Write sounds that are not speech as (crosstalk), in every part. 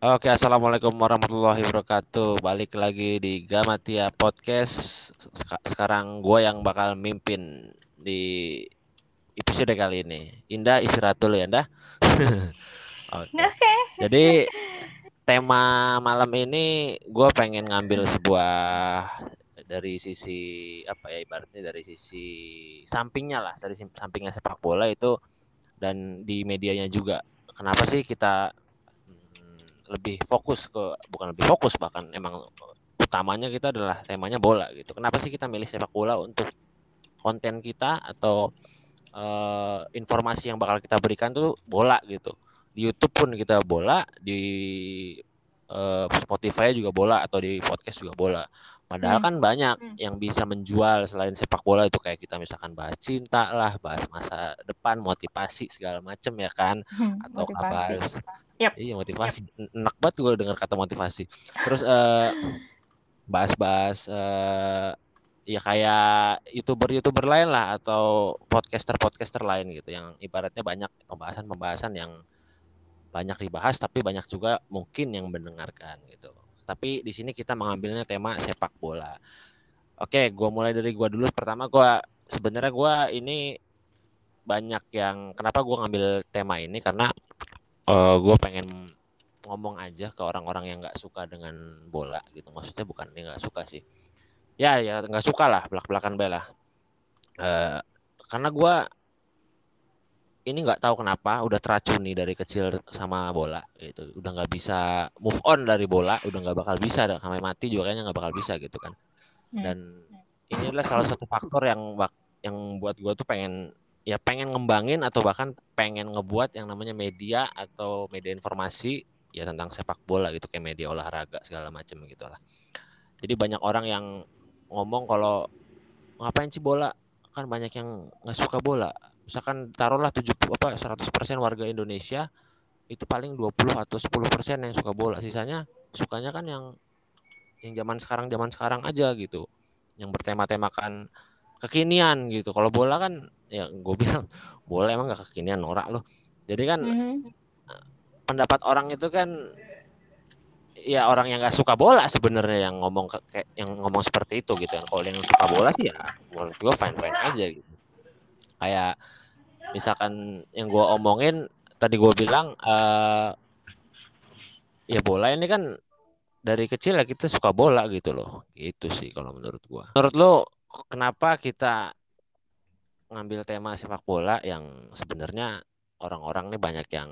Oke, assalamualaikum warahmatullahi wabarakatuh. Balik lagi di Gamatia Podcast. Sekarang gue yang bakal mimpin di episode kali ini. Indah istirahat dulu ya, Indah. (laughs) Oke. Okay. Jadi tema malam ini gue pengen ngambil sebuah dari sisi apa ya ibaratnya dari sisi sampingnya lah, dari sampingnya sepak bola itu dan di medianya juga. Kenapa sih kita lebih fokus ke bukan lebih fokus bahkan emang utamanya kita adalah temanya bola gitu. Kenapa sih kita milih sepak bola untuk konten kita atau uh, informasi yang bakal kita berikan tuh bola gitu. Di YouTube pun kita bola, di uh, Spotify juga bola atau di podcast juga bola. Padahal hmm. kan banyak hmm. yang bisa menjual selain sepak bola itu kayak kita misalkan bahas cinta lah, bahas masa depan, motivasi segala macem ya kan, hmm, atau bahas Yep. Iya motivasi. Yep. Enak banget gue dengar kata motivasi. Terus uh, bahas-bahas uh, ya kayak youtuber-youtuber lain lah atau podcaster-podcaster lain gitu yang ibaratnya banyak pembahasan-pembahasan yang banyak dibahas tapi banyak juga mungkin yang mendengarkan gitu. Tapi di sini kita mengambilnya tema sepak bola. Oke, gue mulai dari gue dulu. Pertama gue sebenarnya gue ini banyak yang kenapa gue ngambil tema ini karena uh, gue pengen ngomong aja ke orang-orang yang nggak suka dengan bola gitu maksudnya bukan dia nggak suka sih ya ya nggak suka lah belak belakan bela uh, karena gue ini nggak tahu kenapa udah teracuni dari kecil sama bola gitu udah nggak bisa move on dari bola udah nggak bakal bisa sampai mati juga kayaknya nggak bakal bisa gitu kan hmm. dan ini adalah salah satu faktor yang yang buat gue tuh pengen ya pengen ngembangin atau bahkan pengen ngebuat yang namanya media atau media informasi ya tentang sepak bola gitu kayak media olahraga segala macam gitu lah. Jadi banyak orang yang ngomong kalau ngapain sih bola kan banyak yang nggak suka bola. Misalkan taruhlah 70 apa 100% warga Indonesia itu paling 20 atau 10% yang suka bola. Sisanya sukanya kan yang yang zaman sekarang zaman sekarang aja gitu. Yang bertema-temakan kekinian gitu. Kalau bola kan ya gue (laughs) bilang bola emang gak kekinian norak loh. Jadi kan mm-hmm. pendapat orang itu kan ya orang yang gak suka bola sebenarnya yang ngomong kayak yang ngomong seperti itu gitu kan. Kalau yang suka bola sih ya menurut gue fine fine aja gitu. Kayak misalkan yang gue omongin tadi gue bilang uh, ya bola ini kan dari kecil ya kita suka bola gitu loh. Itu sih kalau menurut gue. Menurut lo kenapa kita ngambil tema sepak bola yang sebenarnya orang-orang nih banyak yang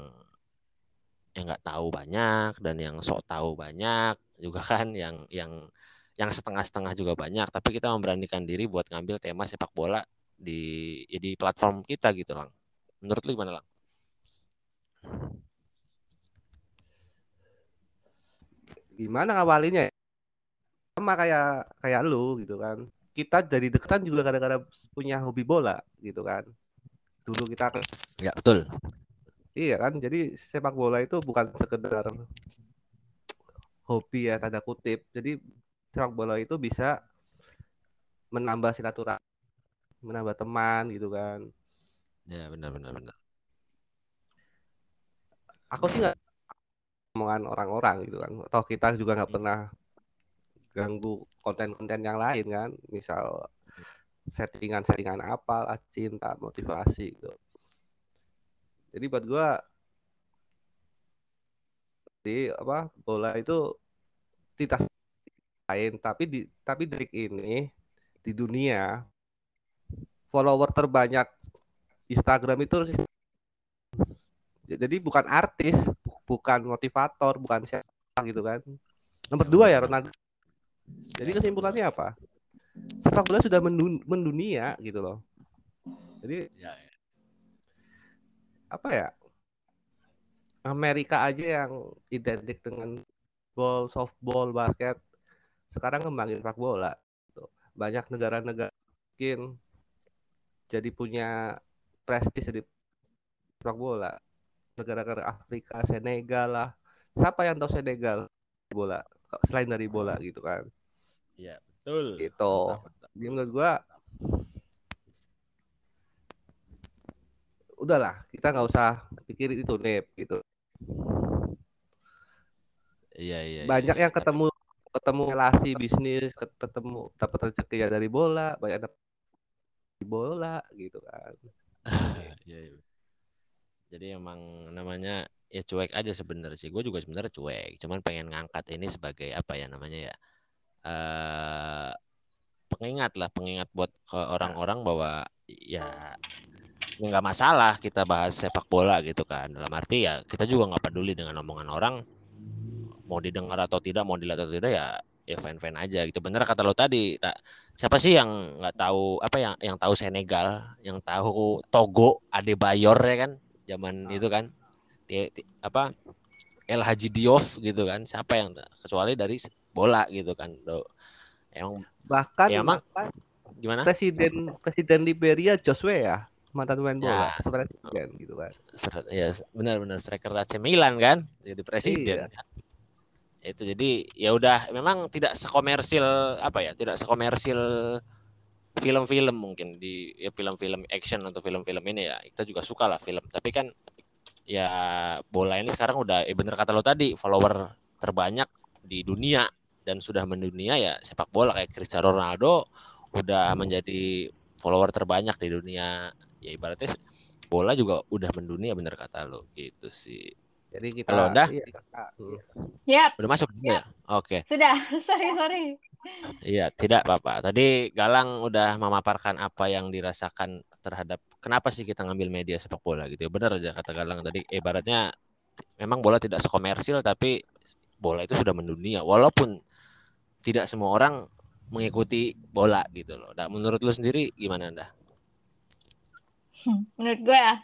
yang nggak tahu banyak dan yang sok tahu banyak juga kan yang yang yang setengah-setengah juga banyak tapi kita memberanikan diri buat ngambil tema sepak bola di ya di platform kita gitu lang menurut lu gimana lang gimana awalnya sama kayak kayak lu gitu kan kita dari deketan juga kadang-kadang punya hobi bola gitu kan. Dulu kita Ya, betul. Iya kan, jadi sepak bola itu bukan sekedar hobi ya tanda kutip. Jadi sepak bola itu bisa menambah silaturahmi, menambah teman gitu kan. Ya, benar benar benar. Aku sih nggak omongan orang-orang gitu kan. Atau kita juga nggak pernah ganggu konten-konten yang lain kan misal settingan-settingan apa cinta motivasi gitu jadi buat gua di apa bola itu tidak lain tapi di tapi trik ini di dunia follower terbanyak Instagram itu jadi bukan artis bukan motivator bukan siapa gitu kan nomor dua ya Ronaldo jadi kesimpulannya apa? Sepak bola sudah mendunia gitu loh. Jadi ya, ya. apa ya? Amerika aja yang identik dengan ball, softball, basket, sekarang ngembangin sepak bola. Gitu. Banyak negara-negara mungkin jadi punya prestis di sepak bola. Negara-negara Afrika, Senegal lah. Siapa yang tahu Senegal bola? selain dari bola gitu kan. Iya, betul. Gitu. Jadi menurut gua udahlah kita nggak usah pikirin itu nih gitu. Iya, iya. Banyak iya, yang ketemu ketemu relasi bisnis, ketemu dapat rezeki ya dari bola, banyak dapat di bola gitu kan. (laughs) Iya, iya. Jadi emang namanya ya cuek aja sebenarnya sih. Gue juga sebenarnya cuek. Cuman pengen ngangkat ini sebagai apa ya namanya ya. eh pengingat lah, pengingat buat ke orang-orang bahwa ya ya nggak masalah kita bahas sepak bola gitu kan. Dalam arti ya kita juga nggak peduli dengan omongan orang mau didengar atau tidak, mau dilihat atau tidak ya ya fan-fan aja gitu. Bener kata lo tadi, tak siapa sih yang nggak tahu apa yang yang tahu Senegal, yang tahu Togo, Adebayor ya kan, zaman itu kan, Ti- ti- apa El Hadji Diouf gitu kan, siapa yang kecuali dari bola gitu kan, do. Emang Bahkan, Ya, emang- bahkan gimana? presiden presiden Liberia Joshua ya mantan pemain bola, Ya. presiden gitu kan. Ser- ya benar-benar striker AC Milan kan, jadi presiden. Iya. Itu jadi ya udah memang tidak sekomersil apa ya, tidak sekomersil film-film mungkin di ya film-film action atau film-film ini ya. Kita juga suka lah film tapi kan ya bola ini sekarang udah eh bener kata lo tadi follower terbanyak di dunia. Dan sudah mendunia ya sepak bola kayak Cristiano Ronaldo udah menjadi follower terbanyak di dunia. Ya ibaratnya bola juga udah mendunia bener kata lo. Gitu sih Jadi kita Halo, dah? iya, hmm. Yap, udah masuk juga ya oke sudah. (laughs) Sorry, sorry. Iya, tidak Bapak. Tadi Galang udah memaparkan apa yang dirasakan terhadap kenapa sih kita ngambil media sepak bola gitu ya. Benar aja kata Galang tadi. Ibaratnya memang bola tidak sekomersil tapi bola itu sudah mendunia walaupun tidak semua orang mengikuti bola gitu loh. Nah, menurut lu sendiri gimana dah? Menurut gue ya,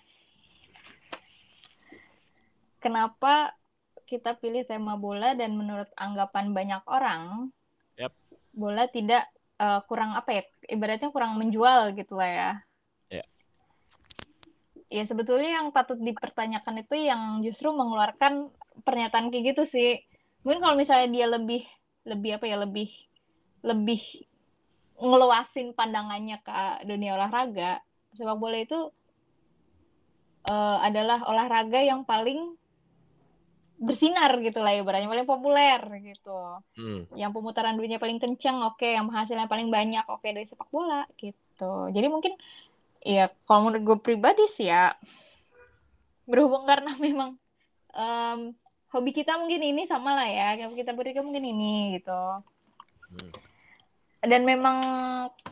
kenapa kita pilih tema bola dan menurut anggapan banyak orang, Yap. bola tidak eh, kurang apa ya, ibaratnya kurang menjual gitu lah ya. Ya. Ya sebetulnya yang patut dipertanyakan itu yang justru mengeluarkan pernyataan kayak gitu sih. Mungkin kalau misalnya dia lebih lebih apa ya lebih lebih ngeluasin pandangannya ke dunia olahraga, sepak bola itu eh, adalah olahraga yang paling bersinar gitu lah ibaratnya paling populer gitu. Hmm. yang pemutaran duitnya paling kencang oke. Yang hasilnya paling banyak oke dari sepak bola gitu. Jadi mungkin ya kalau menurut gue pribadi sih ya berhubung karena (laughs) memang em, hobi kita mungkin ini sama lah ya kita berikan mungkin ini gitu. Hmm. dan memang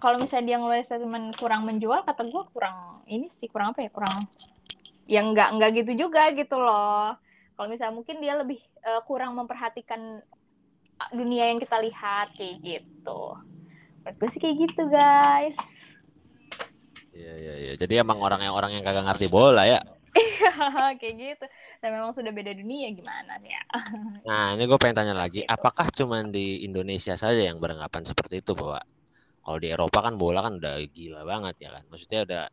kalau misalnya dia ngeluarin statement kurang menjual kata gue kurang ini sih kurang apa ya kurang yang nggak nggak gitu juga gitu loh kalau misalnya mungkin dia lebih eh, kurang memperhatikan ah, dunia yang kita lihat kayak gitu menurut gue sih kayak gitu guys Iya iya iya. Jadi emang orang yang orang yang kagak ngerti bola ya. (laughs) kayak gitu dan memang sudah beda dunia gimana ya (laughs) Nah, ini gue pengen tanya lagi, apakah cuman di Indonesia saja yang beranggapan seperti itu bahwa kalau di Eropa kan bola kan udah gila banget ya kan. Maksudnya udah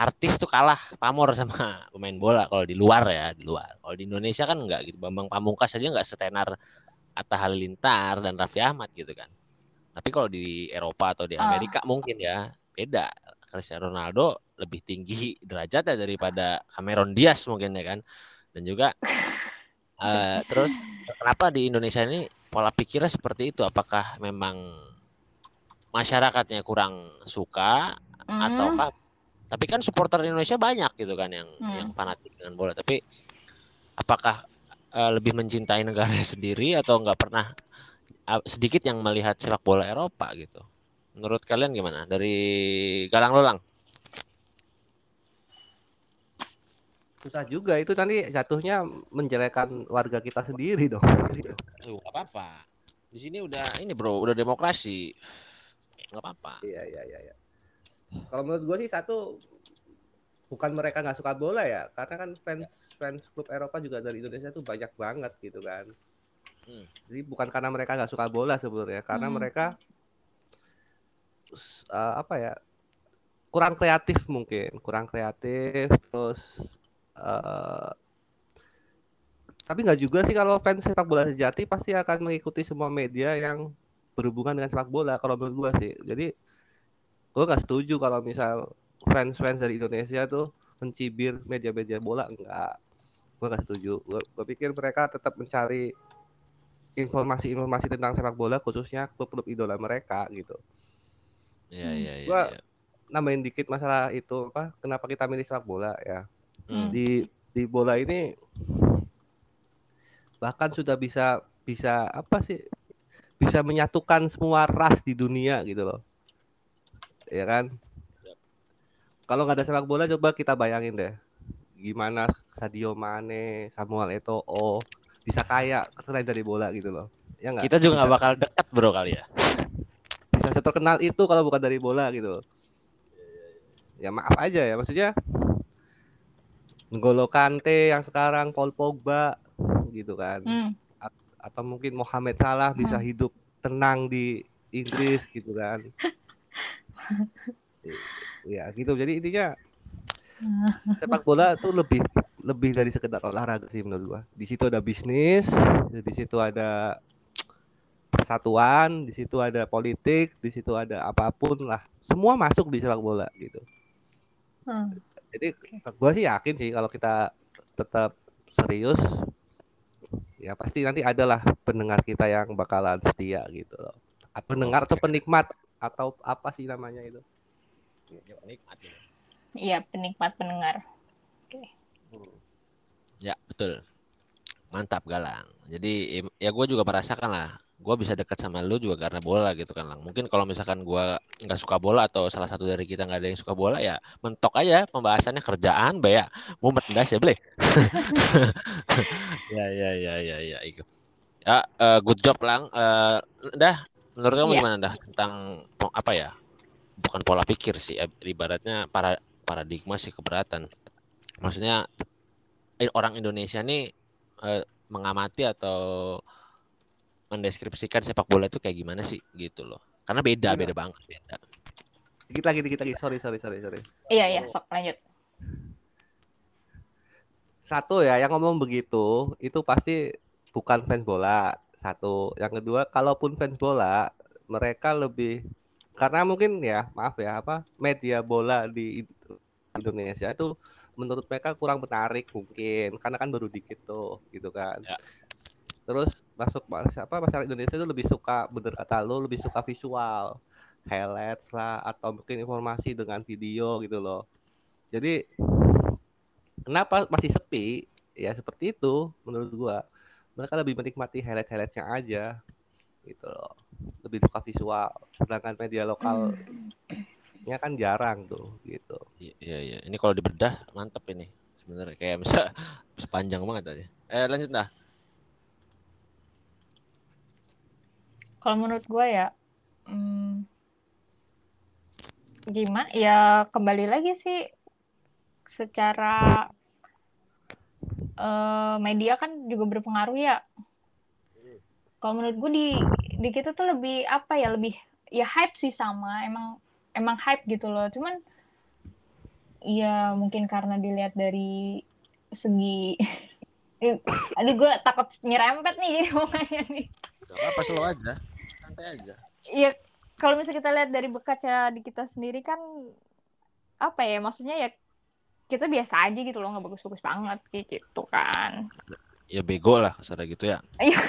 artis tuh kalah pamor (laughs) sama pemain bola kalau di luar ya, di luar. Kalau di Indonesia kan enggak gitu. Bambang Pamungkas aja nggak setenar Atta Halilintar dan Raffi Ahmad gitu kan. Tapi kalau di Eropa atau di Ah. Amerika mungkin ya beda. Cristiano Ronaldo lebih tinggi derajatnya daripada Cameron Diaz mungkin ya kan. Dan juga (laughs) eh, terus kenapa di Indonesia ini pola pikirnya seperti itu? Apakah memang masyarakatnya kurang suka Hmm, ataukah tapi kan supporter Indonesia banyak gitu kan yang Hmm. yang fanatik dengan bola tapi apakah eh, lebih mencintai negara (laughs) sendiri atau nggak pernah eh, sedikit yang melihat sepak bola Eropa gitu menurut kalian gimana dari Galang Lolang Susah juga itu nanti jatuhnya menjelekan warga kita sendiri dong. Nggak apa-apa di sini udah ini bro udah demokrasi nggak apa-apa Iya iya iya. iya. Kalau menurut gue sih satu bukan mereka nggak suka bola ya, karena kan fans fans klub Eropa juga dari Indonesia tuh banyak banget gitu kan. Hmm. Jadi bukan karena mereka nggak suka bola sebenarnya, karena Hmm. mereka eh, apa ya kurang kreatif mungkin, kurang kreatif terus eh, tapi nggak juga sih kalau fans sepak bola sejati pasti akan mengikuti semua media yang berhubungan dengan sepak bola kalau menurut gua sih. Jadi gua nggak setuju kalau misal fans-fans dari Indonesia tuh mencibir media-media bola enggak. Gua nggak setuju. Gua, gua pikir mereka tetap mencari informasi-informasi tentang sepak bola khususnya klub-klub idola mereka gitu. Iya Hmm. iya iya. Gua- iya. Nambahin dikit masalah itu apa? Kenapa kita milih sepak bola ya? Hmm. di di bola ini bahkan sudah bisa bisa apa sih bisa menyatukan semua ras di dunia gitu loh ya kan? Kalau nggak ada sepak bola coba kita bayangin deh. Gimana Sadio Mane Samuel Eto'o bisa kaya selain dari bola gitu loh. Ya nggak? Kita juga nggak bakal dekat bro kali ya. bisa seterkenal itu kalau bukan dari bola gitu loh. ya maaf aja ya maksudnya N'Golo Kante yang sekarang Paul Pogba gitu kan. Hmm. atau mungkin Mohamed Salah bisa Hmm. hidup tenang di Inggris gitu kan (laughs) ya gitu. Jadi intinya (laughs) sepak bola tuh lebih lebih dari sekedar olahraga sih menurut gua. Di situ ada bisnis di situ ada persatuan di situ ada politik di situ ada apa pun lah. Semua masuk di sepak bola gitu. Hmm. jadi gua sih yakin sih kalau kita tetap serius ya pasti nanti adalah pendengar kita yang bakalan setia gitu loh. Pendengar atau penikmat atau apa sih namanya itu Iya, penikmat pendengar. Ya betul. Mantap Galang. Jadi ya gue juga merasakan lah. Gue bisa dekat sama lu juga karena bola gitu kan lang. Mungkin kalau misalkan gue nggak suka bola atau salah satu dari kita nggak ada yang suka bola ya mentok aja pembahasannya kerjaan be ya. Mau merchandise ya boleh. ya ya ya ya ya itu. Ya eh, good job lang. Eh, dah menurut kamu Iya. gimana dah tentang apa ya? Bukan pola pikir sih. eh, Ibaratnya para paradigma sih keberatan. Maksudnya orang Indonesia nih eh, mengamati atau mendeskripsikan sepak bola itu kayak gimana sih gitu loh. Karena beda, Iya. beda banget beda. dikit lagi dikit lagi sorry sorry sorry sorry Iya, iya, sok lanjut. satu ya yang ngomong begitu itu pasti bukan fans bola satu. Yang kedua kalaupun fans bola mereka lebih karena mungkin ya maaf ya apa media bola di Indonesia itu menurut mereka kurang menarik mungkin karena kan baru dikit tuh gitu kan. Ya. terus masuk apa masyarakat Indonesia itu lebih suka bener kata lu lebih suka visual. Highlights lah atau mungkin informasi dengan video gitu loh. Jadi kenapa masih sepi? Ya seperti itu menurut gua mereka lebih menikmati highlight highlightnya aja gitu loh lebih suka visual sedangkan media lokal nya kan jarang tuh gitu Iya, iya, iya. Ini kalau dibedah mantep ini. Sebenarnya kayak bisa (laughs) sepanjang banget tadi. Eh lanjut dah. Kalau menurut gue ya, hmm, gimana? Ya kembali lagi sih, secara eh, media kan juga berpengaruh ya. Kalau menurut gue di di kita tuh lebih apa ya lebih ya hype sih sama emang emang hype gitu loh. Cuman ya mungkin karena dilihat dari segi (laughs) aduh gue takut nyerempet nih jadi (laughs) omongannya nih. Gak apa slow aja. Santai aja. Iya, kalau misalnya kita lihat dari berkaca di kita sendiri kan apa ya maksudnya ya kita biasa aja gitu loh nggak bagus-bagus banget kayak gitu kan. Ya bego lah kasar gitu ya. Iya.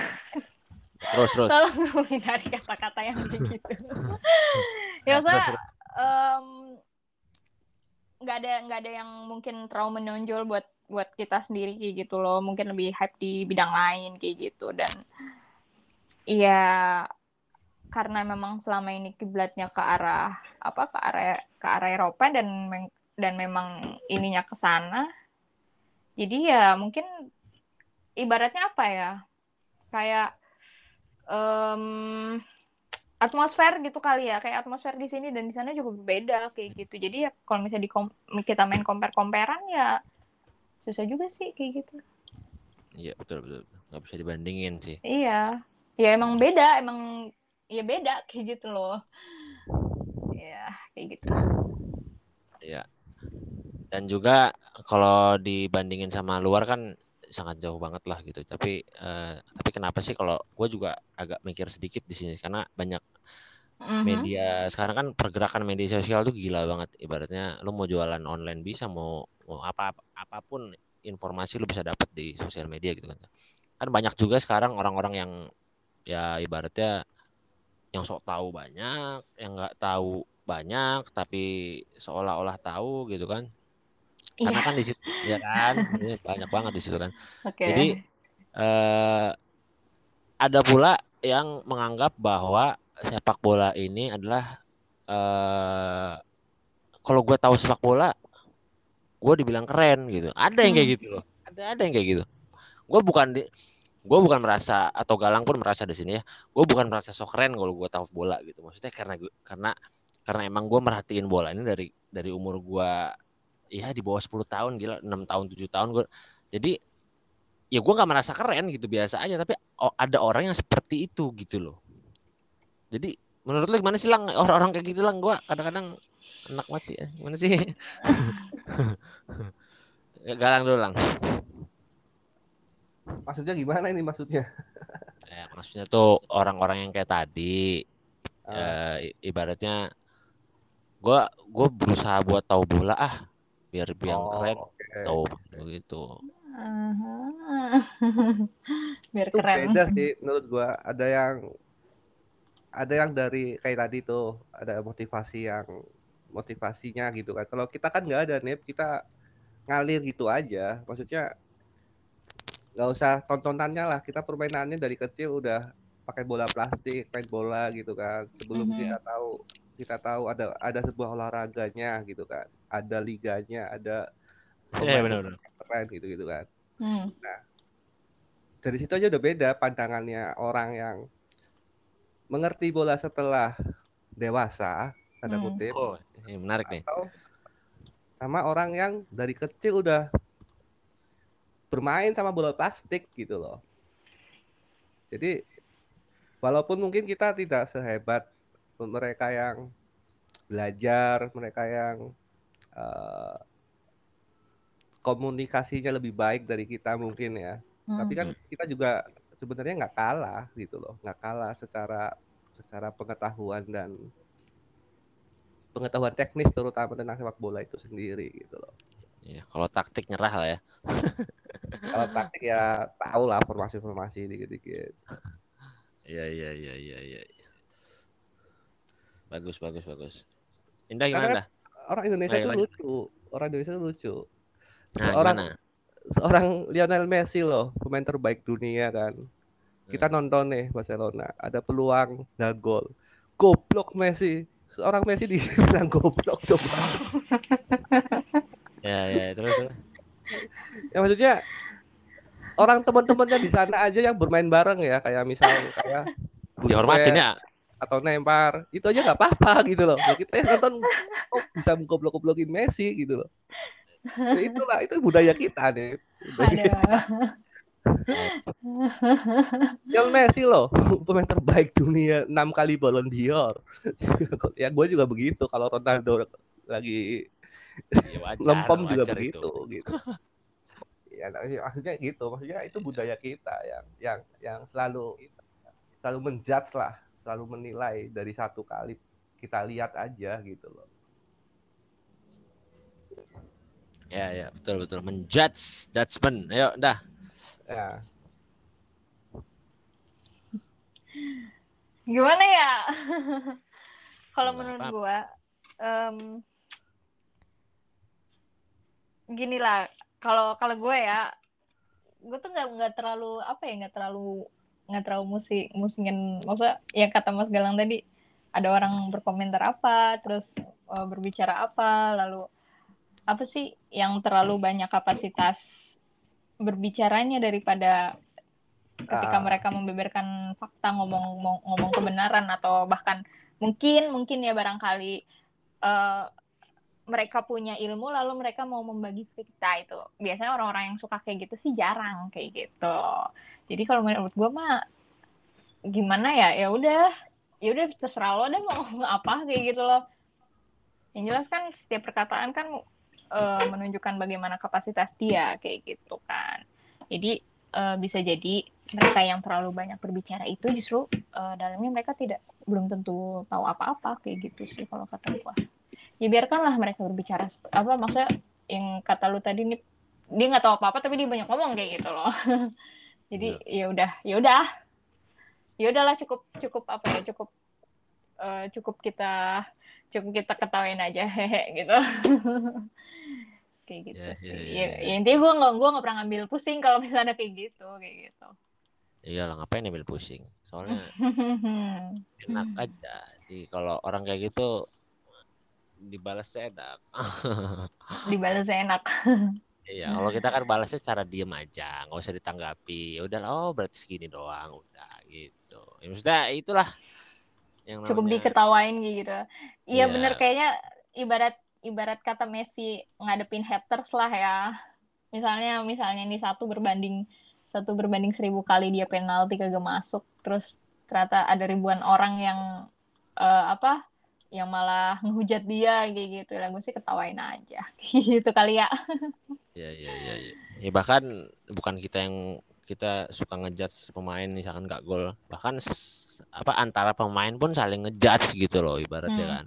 Terus terus. Tolong menghindari kata-kata yang begitu. (laughs) ya Nah, maksudnya terus, terus. em, nggak ada nggak ada yang mungkin terlalu menonjol buat buat kita sendiri kayak gitu loh mungkin lebih hype di bidang lain kayak gitu dan iya karena memang selama ini kiblatnya ke arah apa ke arah ke arah Eropa dan dan memang ininya ke sana. Jadi ya mungkin ibaratnya apa ya? Kayak em, atmosfer gitu kali ya. Kayak atmosfer di sini dan di sana juga berbeda kayak gitu. Jadi ya kalau misalnya di kita main compare comparean ya susah juga sih kayak gitu. Iya betul betul. Gak bisa dibandingin sih. iya. Ya emang beda emang ya beda kayak gitu loh. Ya kayak gitu. Iya. Dan juga kalau dibandingin sama luar kan sangat jauh banget lah gitu. Tapi uh, tapi kenapa sih kalau gue juga agak mikir sedikit di sini karena banyak mm-hmm. media sekarang kan pergerakan media sosial tuh gila banget. Ibaratnya lu mau jualan online bisa mau mau apa apa pun informasi lu bisa dapat di sosial media gitu kan. Kan banyak juga sekarang orang-orang yang ya ibaratnya yang sok tahu banyak, yang nggak tahu banyak tapi seolah-olah tahu gitu kan karena yeah. kan di situ ya kan (laughs) banyak banget di situ kan okay. jadi eh, ada pula yang menganggap bahwa sepak bola ini adalah eh, kalau gue tahu sepak bola gue dibilang keren gitu ada yang kayak hmm. gitu loh ada ada yang kayak gitu gue bukan di gue bukan merasa atau Galang pun merasa di sini ya gue bukan merasa so keren kalau gue tahu bola gitu maksudnya karena karena karena emang gue merhatiin bola ini dari dari umur gue ya di bawah 10 tahun gila 6 tahun 7 tahun gue jadi ya gue nggak merasa keren gitu biasa aja tapi oh, ada orang yang seperti itu gitu loh. Jadi menurut lo gimana sih lang? Orang-orang kayak gitu lang gue kadang-kadang enak banget sih ya. gimana sih? (laughs) Galang dulu lang. Maksudnya gimana ini maksudnya? Ya, maksudnya tuh orang-orang yang kayak tadi uh. ya, ibaratnya gue gue berusaha buat tahu bola ah biar biar oh, keren okay. tahu begitu. (laughs) Biar itu keren. beda sih menurut gua. Ada yang ada yang dari kayak tadi tuh ada motivasi yang motivasinya gitu kan. Kalau kita kan nggak ada nih kita ngalir gitu aja. Maksudnya nggak usah tontonannya lah. Kita permainannya dari kecil udah pakai bola plastik main bola gitu kan. Sebelum mm -hmm. kita tahu kita tahu ada ada sebuah olahraganya gitu kan ada liganya ada yeah, benar, benar. keren gitu gitu kan hmm. nah dari situ aja udah beda pandangannya orang yang mengerti bola setelah dewasa tanda hmm. kutip oh ini menarik nih sama orang yang dari kecil udah bermain sama bola plastik gitu loh jadi walaupun mungkin kita tidak sehebat mereka yang belajar, mereka yang uh, komunikasinya lebih baik dari kita mungkin ya. Hmm. Tapi kan kita juga sebenarnya nggak kalah gitu loh, nggak kalah secara secara pengetahuan dan pengetahuan teknis terutama tentang sepak bola itu sendiri gitu loh. Iya, kalau taktik nyerah lah ya. (laughs) kalau taktik ya tahu lah formasi-formasi dikit-dikit. Iya, iya, iya, iya, iya. Bagus, bagus, bagus. Indah gimana? Orang Indonesia itu lucu. Orang Indonesia itu lucu. Nah, seorang gimana? seorang Lionel Messi loh, pemain terbaik dunia kan. Kita hmm. nonton nih Barcelona, ada peluang nggak gol. Goblok Messi. Seorang Messi dibilang (laughs) goblok coba. (laughs) ya, ya, terus, terus. Ya maksudnya orang teman-temannya di sana aja yang bermain bareng ya, kayak misalnya kayak dihormatin ya atau nempar itu aja nggak apa-apa (laughs) gitu loh. Ya, kita nonton oh, bisa goblok-goblokin Messi? gitu loh. Ya, itulah itu budaya kita nih Yang Messi loh (laughs) pemain terbaik dunia enam kali Ballon d'Or. (laughs) Ya gue juga begitu kalau Ronaldo lagi ya, wajar, lempem juga begitu itu. gitu. Ya maksudnya gitu. Maksudnya itu budaya kita yang yang yang selalu selalu menjudge lah selalu menilai dari satu kali kita lihat aja gitu loh. Ya ya betul betul menjudge judgment. Ayo dah. Ya. Gimana ya? (laughs) Kalau menurut gua um, gini lah kalau kalau gue ya gue tuh nggak nggak terlalu apa ya nggak terlalu nggak terlalu musik musingin maksudnya yang kata Mas Galang tadi ada orang berkomentar apa terus uh, berbicara apa lalu apa sih yang terlalu banyak kapasitas berbicaranya daripada ketika uh. mereka membeberkan fakta ngomong ngomong kebenaran atau bahkan mungkin mungkin ya barangkali uh, mereka punya ilmu lalu mereka mau membagi kita itu biasanya orang-orang yang suka kayak gitu sih jarang kayak gitu jadi kalau menurut gue mah gimana ya ya udah ya udah terserah lo deh mau ngomong (laughs) apa kayak gitu loh yang jelas kan setiap perkataan kan e, menunjukkan bagaimana kapasitas dia kayak gitu kan Jadi eh, bisa jadi mereka yang terlalu banyak berbicara itu justru eh, dalamnya mereka tidak belum tentu tahu apa-apa kayak gitu sih kalau kata gua. Ya biarkanlah mereka berbicara apa maksudnya yang kata lu tadi nih dia nggak tahu apa-apa tapi dia banyak ngomong kayak gitu loh. (laughs) Jadi ya udah, ya udah. Ya udahlah cukup cukup apa ya cukup eh, cukup kita cukup kita ketawain aja hehe gitu (laughs) kayak gitu Ya, sih ya, ya, ya, ya. ya intinya gue nggak gue nggak pernah ngambil pusing kalau misalnya kayak gitu kayak gitu Iya lah ngapain ambil pusing. Soalnya (laughs) enak aja. Di kalau orang kayak gitu dibalas enak. (laughs) dibalas enak Iya, kalau kita kan balasnya cara diem aja, nggak usah ditanggapi. Ya udah, oh berarti segini doang, udah gitu. Ya, maksudnya itulah yang cukup namanya- diketawain gitu Iya. iya bener kayaknya ibarat ibarat kata Messi ngadepin haters lah ya misalnya misalnya ini satu berbanding satu berbanding seribu kali dia penalti kagak masuk terus ternyata ada ribuan orang yang eh, apa yang malah ngehujat dia kayak gitu lah gue sih ketawain aja (laughs) gitu kali ya Iya, iya, iya, iya. Ya bahkan bukan kita yang kita suka ngejudge pemain misalkan nggak gol, bahkan apa antara pemain pun saling ngejudge gitu loh ibaratnya Hmm. kan.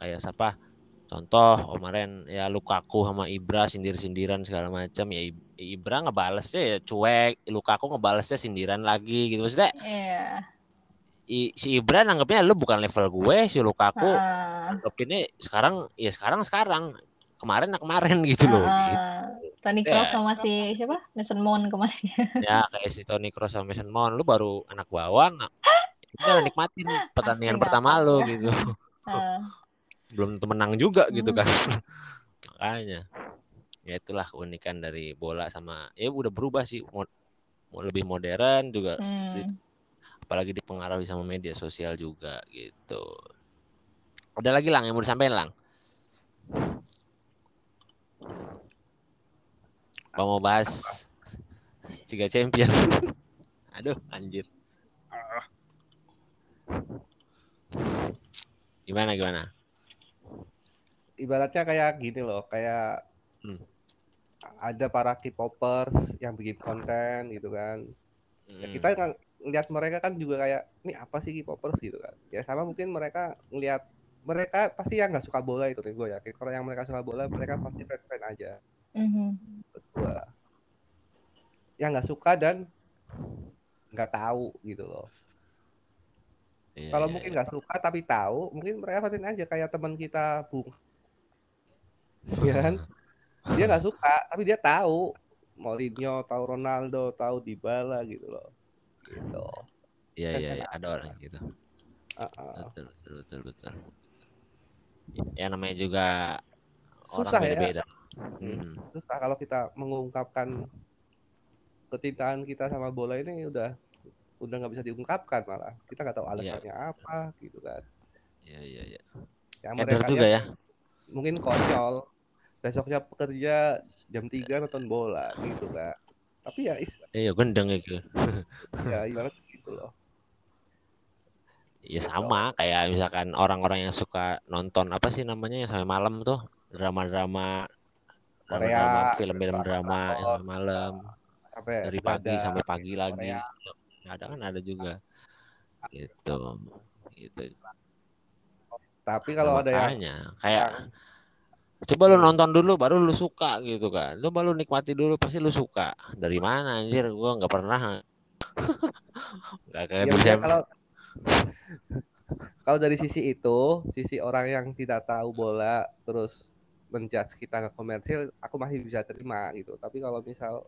Kayak siapa? Contoh kemarin ya Lukaku sama Ibra sindir-sindiran segala macam ya Ibra ngebalesnya ya cuek, Lukaku ngebalesnya sindiran lagi gitu. Maksudnya iya i- si Ibra nanggepnya lu bukan level gue, si Lukaku Heeh. nanggepinnya sekarang ya sekarang sekarang kemarin ya kemarin gitu loh. gitu. Heeh. Toni Ya. Sama si siapa Mason Mount kemarin (laughs) ya kayak si Toni Kroos sama Mason Mount lu baru anak bawang udah nikmatin pertandingan Asli pertama ya. gitu (laughs) Heeh. belum menang juga gitu Hmm. kan (laughs) makanya ya itulah keunikan dari bola sama ya udah berubah sih mo- mau lebih modern juga Hmm. Apalagi dipengaruhi sama media sosial juga gitu ada lagi lang yang mau disampaikan lang Apa mau bahas tiga champion (laughs) aduh anjir gimana gimana Ibaratnya kayak gini loh, kayak Hmm. ada para K-popers yang bikin konten gitu kan. Ya, Hmm. kita ng- ngeliat mereka kan juga kayak ini apa sih K-popers gitu kan. Ya sama mungkin mereka ngeliat mereka pasti yang nggak suka bola itu nih gue yakin. Kalau yang mereka suka bola mereka pasti fan-fan aja. Mhm. Berdua. Yang nggak suka dan nggak tahu gitu loh. Iya, Kalau iya, mungkin iya. nggak suka tapi tahu, mungkin mereka fan aja kayak teman kita Bung. Ya kan? Dia nggak suka tapi dia tahu Mourinho, tahu Ronaldo, tahu Dybala gitu loh. Gitu. Iya iya iya, ada orang gitu. Uh-uh. Betul betul betul betul. Ya namanya juga orang Susah ya. beda-beda. Hmm. susah kalau kita mengungkapkan kecintaan kita sama bola ini udah udah nggak bisa diungkapkan malah kita nggak tahu alasannya apa gitu kan Iya iya iya. yang mereka juga ya. mungkin konyol besoknya pekerja jam 3 nonton bola gitu kan tapi ya is Iya gendeng itu. (laughs) ya ibarat gitu loh Ya sama kayak misalkan orang-orang yang suka nonton apa sih namanya yang sampai malam tuh drama-drama Korea, drama film-film drama yang sampai malam sampai dari pagi begadang, sampai pagi lagi. Korea. Ada kan ada juga. Gitu. Gitu. tapi kalau ada yang kayak coba lu nonton dulu baru lu suka gitu kan. Lu nikmati dulu pasti lu suka. Dari mana anjir? Gua nggak pernah. (laughs) Nggak kayak ya kalau kalau dari sisi itu sisi orang yang tidak tahu bola terus menjudge kita ke komersil aku masih bisa terima gitu. Tapi kalau misal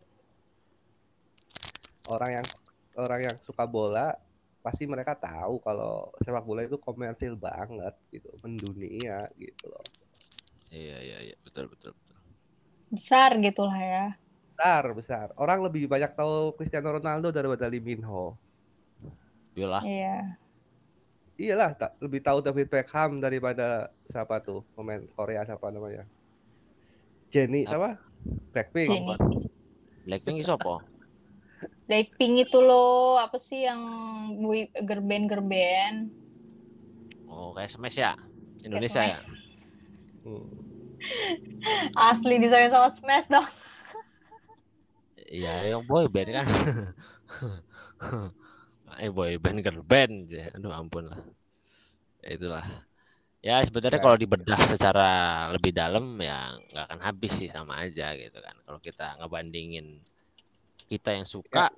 orang yang orang yang suka bola pasti mereka tahu kalau sepak bola itu komersil banget gitu mendunia gitu loh iya iya iya. Betul betul betul. Besar gitulah ya. Besar besar. Orang lebih banyak tahu Cristiano Ronaldo daripada Lee Min Ho. Yolah iya. Iyalah tak lebih tahu David Beckham daripada siapa tuh pemain Korea siapa namanya? Jenny siapa? Blackpink. Blackpink iso apa? Blackpink itu loh apa sih yang bui gerben gerben oh kayak smash ya? Indonesia ya. Asli desain sama Smash dong Iya, yang boy band kan. (laughs) eh boy band girl band. Aduh ampun lah. Ya, itulah. Ya sebenarnya Ya. kalau dibedah secara lebih dalam ya nggak akan habis sih sama aja gitu kan. Kalau kita ngebandingin kita yang suka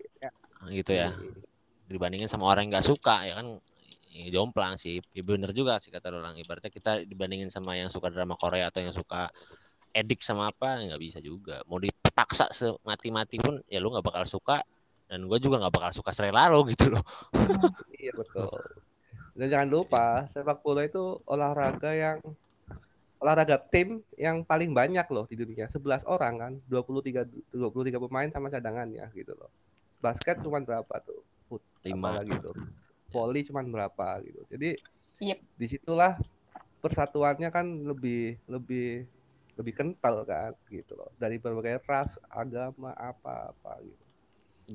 gitu ya dibandingin sama orang yang nggak suka ya kan ya jomplang sih ya bener juga sih kata orang ibaratnya kita dibandingin sama yang suka drama Korea atau yang suka edik sama apa ya nggak bisa juga mau dipaksa semati-mati pun ya lu nggak bakal suka dan gue juga nggak bakal suka serela lo gitu loh (laughs) Iya betul. Dan jangan lupa sepak bola itu olahraga yang olahraga tim yang paling banyak loh di dunia. 11 orang kan, 23 23 pemain sama cadangannya gitu loh. Basket cuma berapa tuh? Fut, Lima. apalagi tuh. Volley cuma berapa gitu. Jadi Yep. di situlah persatuannya kan lebih lebih lebih kental kan gitu loh. Dari berbagai ras agama apa apa gitu.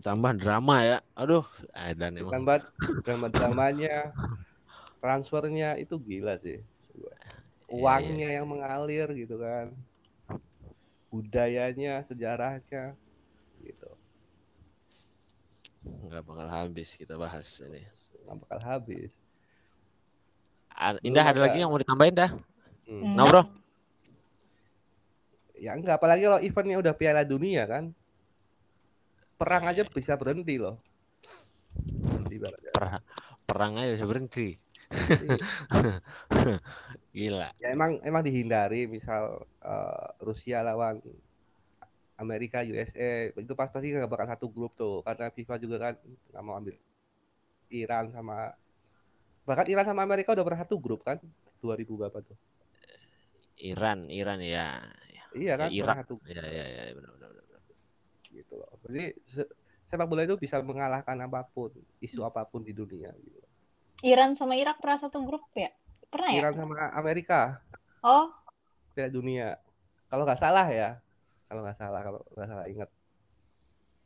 Tambah drama ya. Aduh dan emang. Tambah drama dramanya transfernya itu gila sih. Uangnya yang mengalir gitu kan. Budayanya sejarahnya gitu. Nggak bakal habis kita bahas ini nggak bakal habis. Indah ada ada- lagi yang mau ditambahin dah Hmm. nah bro. Ya enggak apalagi kalau eventnya udah Piala Dunia kan? Perang aja bisa berhenti loh. Perang perang aja bisa berhenti. (laughs) Gila. Ya emang emang dihindari misal eh, Rusia lawan Amerika USA itu pas pasti nggak bakal satu grup tuh karena FIFA juga kan nggak mau ambil Iran sama bahkan Iran sama Amerika udah pernah satu grup kan 2000 berapa tuh? Iran Iran ya iya kan Ya, Irak. satu ya ya ya benar benar benar. gitu loh. Jadi se- sepak bola itu bisa mengalahkan apa pun isu apa pun di dunia gitu. Iran sama Irak pernah satu grup ya? Pernah ya? Iran sama Amerika. Oh, Piala Dunia. Kalau nggak salah ya. Kalau nggak salah kalau nggak salah ingat.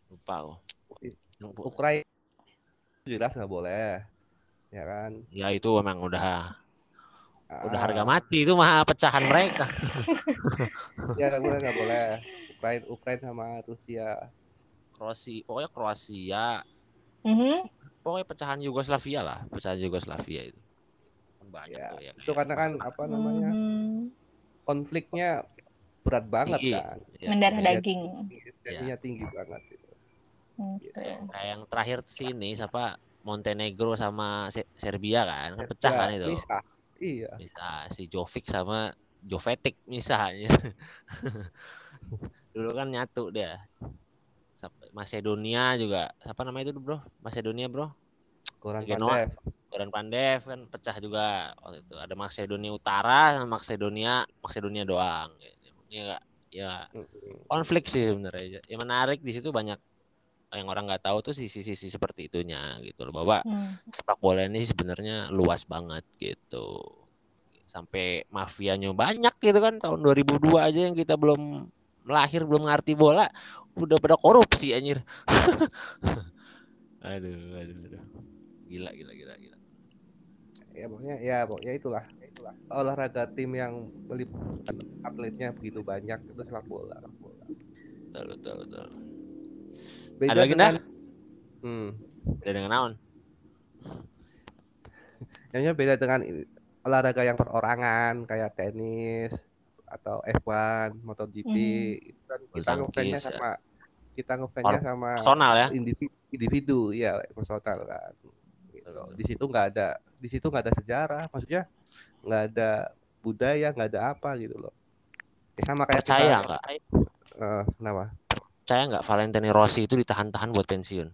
Lupa kok Ukraina jelas nggak boleh ya kan? Ya itu memang udah udah Ah, harga mati itu mah pecahan mereka. (laughs) Ya nggak boleh nggak boleh. Ukraina Ukraina sama Rusia. Kroasia pokoknya Kroasia. Mhm. pokoknya pecahan Yugoslavia lah pecahan Yugoslavia itu. Kan banyak Ya, tuh ya itu karena kan apa namanya Mhm. konfliknya berat banget Tinggi. kan. Ya, mendarah ya, daging. tensinya tinggi banget gitu. Oke. kayak yang terakhir sini siapa? Montenegro sama Se- Serbia kan? Kan pecah kan itu? Bisa iya. Bisa si Jovic sama Jovetic misalnya (laughs) dulu kan nyatu dia. Macedonia juga. Apa namanya itu bro? Macedonia bro? Goran Genoa. Pandev. Goran Pandev kan pecah juga waktu itu. Ada Macedonia Utara sama Macedonia Macedonia doang. Ya nggak? Ya konflik sih sebenarnya. Yang menarik di situ banyak yang orang nggak tahu tuh sisi-sisi seperti itunya gitu loh. Bahwa Hmm. sepak bola ini sebenarnya luas banget gitu. Sampai mafianya banyak gitu kan. Tahun 2002 aja yang kita belum lahir belum ngerti bola udah pada korupsi anjir. (laughs) Aduh, aduh aduh. Gila gila gila gila. Ya pokoknya ya pokoknya itulah. Itulah olahraga tim yang melibatkan atletnya begitu banyak itu sepak bola. Betul betul betul Beda Ada lagi, dengan hmm, udah dengan naon (laughs) Yang beda dengan olahraga yang perorangan kayak tenis atau F1, MotoGP Mhm. itu kan kita ngefansnya ya. sama kita ngefansnya sama personal ya individu, individu ya personal kan. Gitu. Di situ nggak ada di situ nggak ada sejarah, maksudnya nggak ada budaya, nggak ada apa gitu loh. Ya, sama kayak percaya nggak eh, kenapa? Percaya nggak Valentino Rossi itu ditahan-tahan buat pensiun?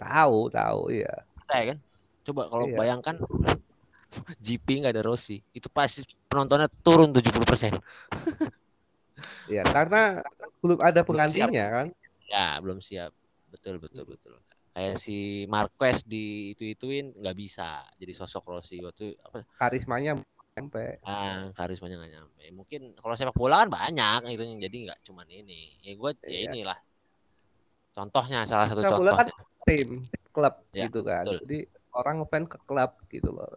Tahu, tahu ya. percaya kan? Coba kalau Iya. bayangkan (laughs) GP nggak ada Rossi itu pasti penontonnya turun 70% (laughs) Ya, karena belum ada penggantinya kan. ya belum siap. Betul betul betul. Kayak si Marquez di itu ituin nggak bisa jadi sosok Rossi. Waktu apa? Karismanya sampai ah karismanya nggak nyampe. Mungkin kalau sepak bola kan banyak itu jadi nggak cuman ini. Ya gue ya Iya. inilah. Contohnya salah satu Sepak bola kan tim, klub Ya, gitu kan. betul. Jadi orang ngefans ke klub gitu loh.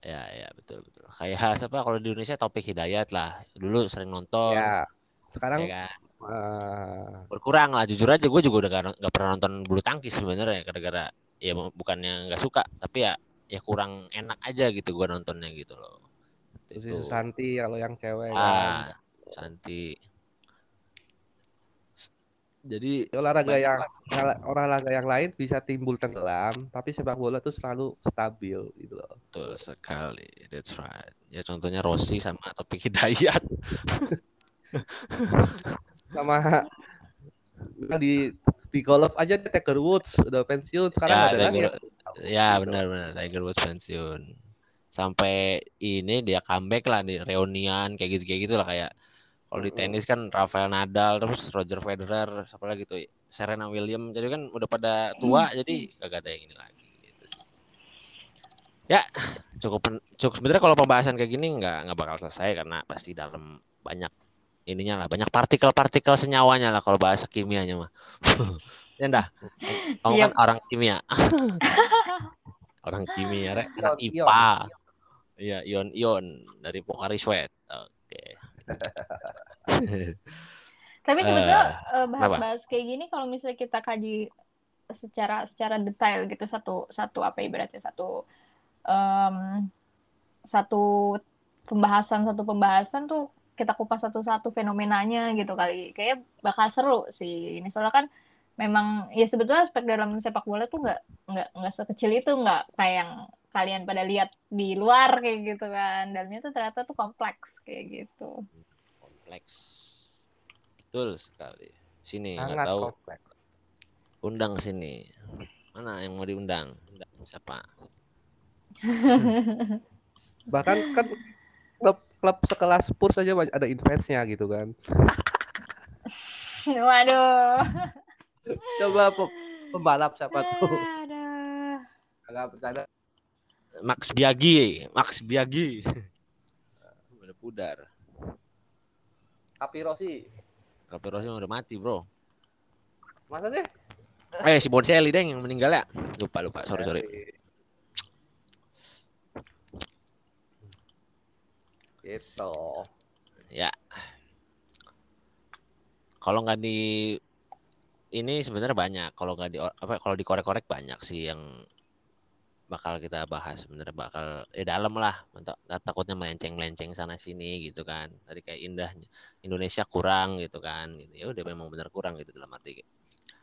ya ya betul betul. Kayak siapa? Kalau di Indonesia Topik Hidayat lah. Dulu sering nonton. Ya, sekarang ya kan? Ah, berkurang lah. Jujur aja gue juga udah gak, nggak pernah nonton bulu tangkis sebenarnya gara-gara ya bu- bukannya nggak suka. Tapi ya ya kurang enak aja gitu gue nontonnya gitu loh Susi Itu. Susanti kalau yang cewek kan. ah Santi jadi olahraga yang olahraga yang lain bisa timbul tenggelam, tapi sepak bola tuh selalu stabil gitu loh. betul sekali that's right ya contohnya Rossi sama Topik Hidayat (laughs) Sama di di golf aja Tiger Woods udah pensiun sekarang Ya, ada lagi. Tiger- ya Gitu. benar-benar Tiger Woods pensiun sampai ini dia comeback lah di reunian kayak gitu kayak gitulah kayak kalau di tenis kan Rafael Nadal terus Roger Federer siapa lagi tuh Serena Williams jadi kan udah pada tua jadi gak ada yang ini lagi gitu sih. ya cukup cukup sebenarnya kalau pembahasan kayak gini nggak nggak bakal selesai karena pasti dalam banyak ininya lah banyak partikel-partikel senyawanya lah kalau bahasa kimianya mah. (laughs) Ya dah kamu kan Yep. orang kimia. (laughs) Orang kimia rek. Anak IPA iya ion ion. Dari Pocari Sweat. Oke. (laughs) Tapi sebetulnya Eh, eh, bahas-bahas kayak gini kalau misalnya kita kaji secara secara detail gitu satu satu apa ibaratnya satu em, satu pembahasan satu pembahasan tuh kita kupas satu-satu fenomenanya gitu kali. Kayak bakal seru sih ini. Soalnya kan memang ya sebetulnya aspek dalam sepak bola tuh nggak nggak nggak sekecil itu. Nggak kayak yang kalian pada lihat di luar kayak gitu kan. Dalamnya tuh ternyata tuh kompleks kayak gitu. Kompleks. Betul sekali. Sini nggak tahu. kompleks. undang sini. Mana yang mau diundang? Undang. siapa? (laughs) Bahkan kan klub klub sekelas Spurs saja banyak- ada investnya gitu kan. (laughs) waduh. Coba pe- pembalap siapa tuh? Agak bercanda. Max Biaggi Max Biaggi (laughs) udah pudar. Rossi, Capirossi udah mati bro. Masa sih? eh si Bonselli deng yang meninggal ya? Lupa lupa. Sorry sorry Gitu. ya. Kalau nggak di ini sebenarnya banyak. Kalau nggak di apa kalau dikorek-korek banyak sih yang bakal kita bahas. Sebenarnya bakal eh dalam lah. Mentok- takutnya melenceng-melenceng sana sini gitu kan. Tadi kayak indahnya Indonesia kurang gitu kan. Gitu. ya udah memang benar kurang gitu dalam arti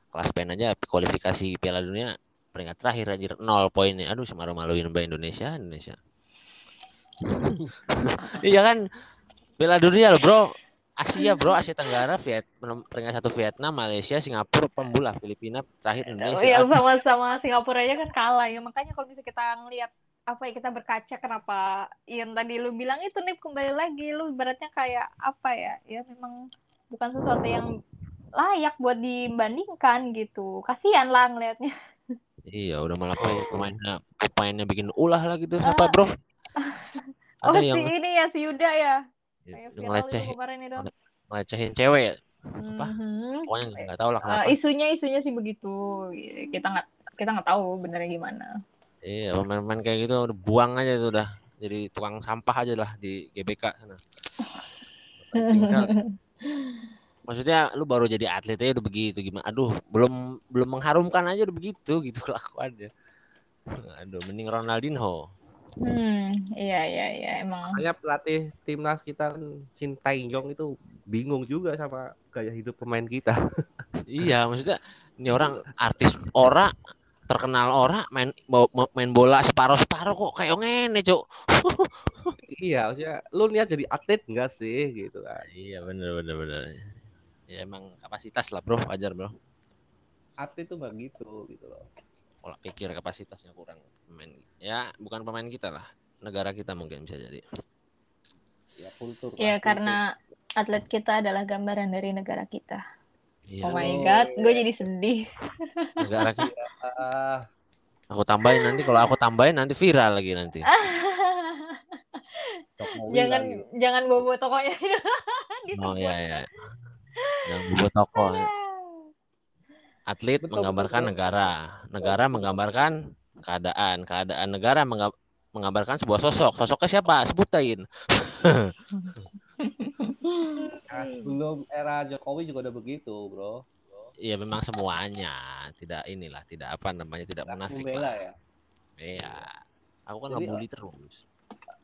kelas pen aja kualifikasi Piala Dunia peringkat terakhir anjir. Nol poinnya. Aduh semalu-maluin mbak Indonesia Indonesia (laughs) iya kan? Piala Dunia loh bro. Asia bro. Asia Tenggara Viet peringkat satu Vietnam Malaysia Singapura pembulah Filipina terakhir Indonesia. Yang sama-sama Singapura aja kan kalah. Ya. Makanya kalau misalnya kita ngelihat apa ya kita berkaca kenapa yang tadi lu bilang itu nih kembali lagi lu ibaratnya kayak apa ya? Ya memang bukan sesuatu yang layak buat dibandingkan gitu. Kasihan lah ngelihatnya Iya, udah malah pemain pemainnya pemainnya bikin ulah lah gitu siapa, Bro? (laughs) oh Ada si yang ini ya si Yuda ya itu ngelecehin kemarin itu ngelecehin cewek ya. Mhm. Pokoknya nggak tahu lah kenapa. isunya isunya sih begitu kita nggak kita nggak tahu benernya gimana Iya, pemain-pemain kayak gitu udah buang aja tuh udah. Jadi tukang sampah aja lah di GBK sana. (laughs) Maksudnya lu baru jadi atlet aja udah begitu gimana aduh belum belum mengharumkan aja udah begitu gitu (laughs) kelakuannya aduh mending Ronaldinho hmm iya iya iya emang Makanya pelatih timnas kita kan Shin Tae-yong itu bingung juga sama gaya hidup pemain kita. (laughs) iya maksudnya ini orang artis ora terkenal ora main bo- main bola separuh separuh kok kayak ngene cuk (laughs) iya, maksudnya lu niat jadi atlet enggak sih gitu kan. iya bener bener bener ya emang kapasitas lah bro wajar bro Atlet tuh enggak gitu gitu loh. Pola pikir kapasitasnya kurang pemain. Ya bukan pemain kita lah. Negara kita mungkin bisa jadi. Ya kultur. lah, ya kultur. karena atlet kita adalah gambaran dari negara kita. Iya. Oh my god iya. gue jadi sedih. (laughs) Negara kita Ah, aku tambahin nanti kalau aku tambahin nanti viral lagi nanti. (laughs) Jangan lagi. jangan bobo tokonya. (laughs) Oh iya iya. Yang buat toko atlet Betul, menggambarkan betul. negara negara menggambarkan keadaan keadaan negara mengga- menggambarkan sebuah sosok sosoknya siapa sebutin Nah, sebelum era Jokowi juga udah begitu, bro. Iya memang semuanya tidak inilah tidak apa namanya tidak munafik lah. ya. Iya. Aku kan ngebully terus.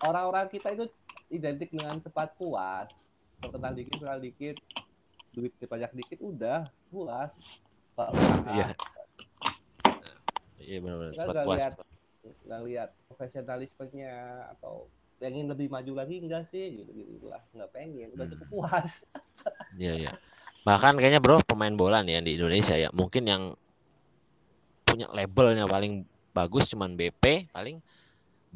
Orang-orang kita itu identik dengan cepat puas. Terkenal dikit, terkenal dikit, duit dipajak dikit, udah puas. Usaha, Iya. Iya benar-benar cepat puas. lihat. nggak lihat profesionalismenya atau pengen lebih maju lagi enggak sih gitu gitu lah nggak pengen udah Hmm. cukup puas Iya iya. Bahkan kayaknya bro pemain bola nih yang di Indonesia ya mungkin yang punya labelnya paling bagus cuman BP paling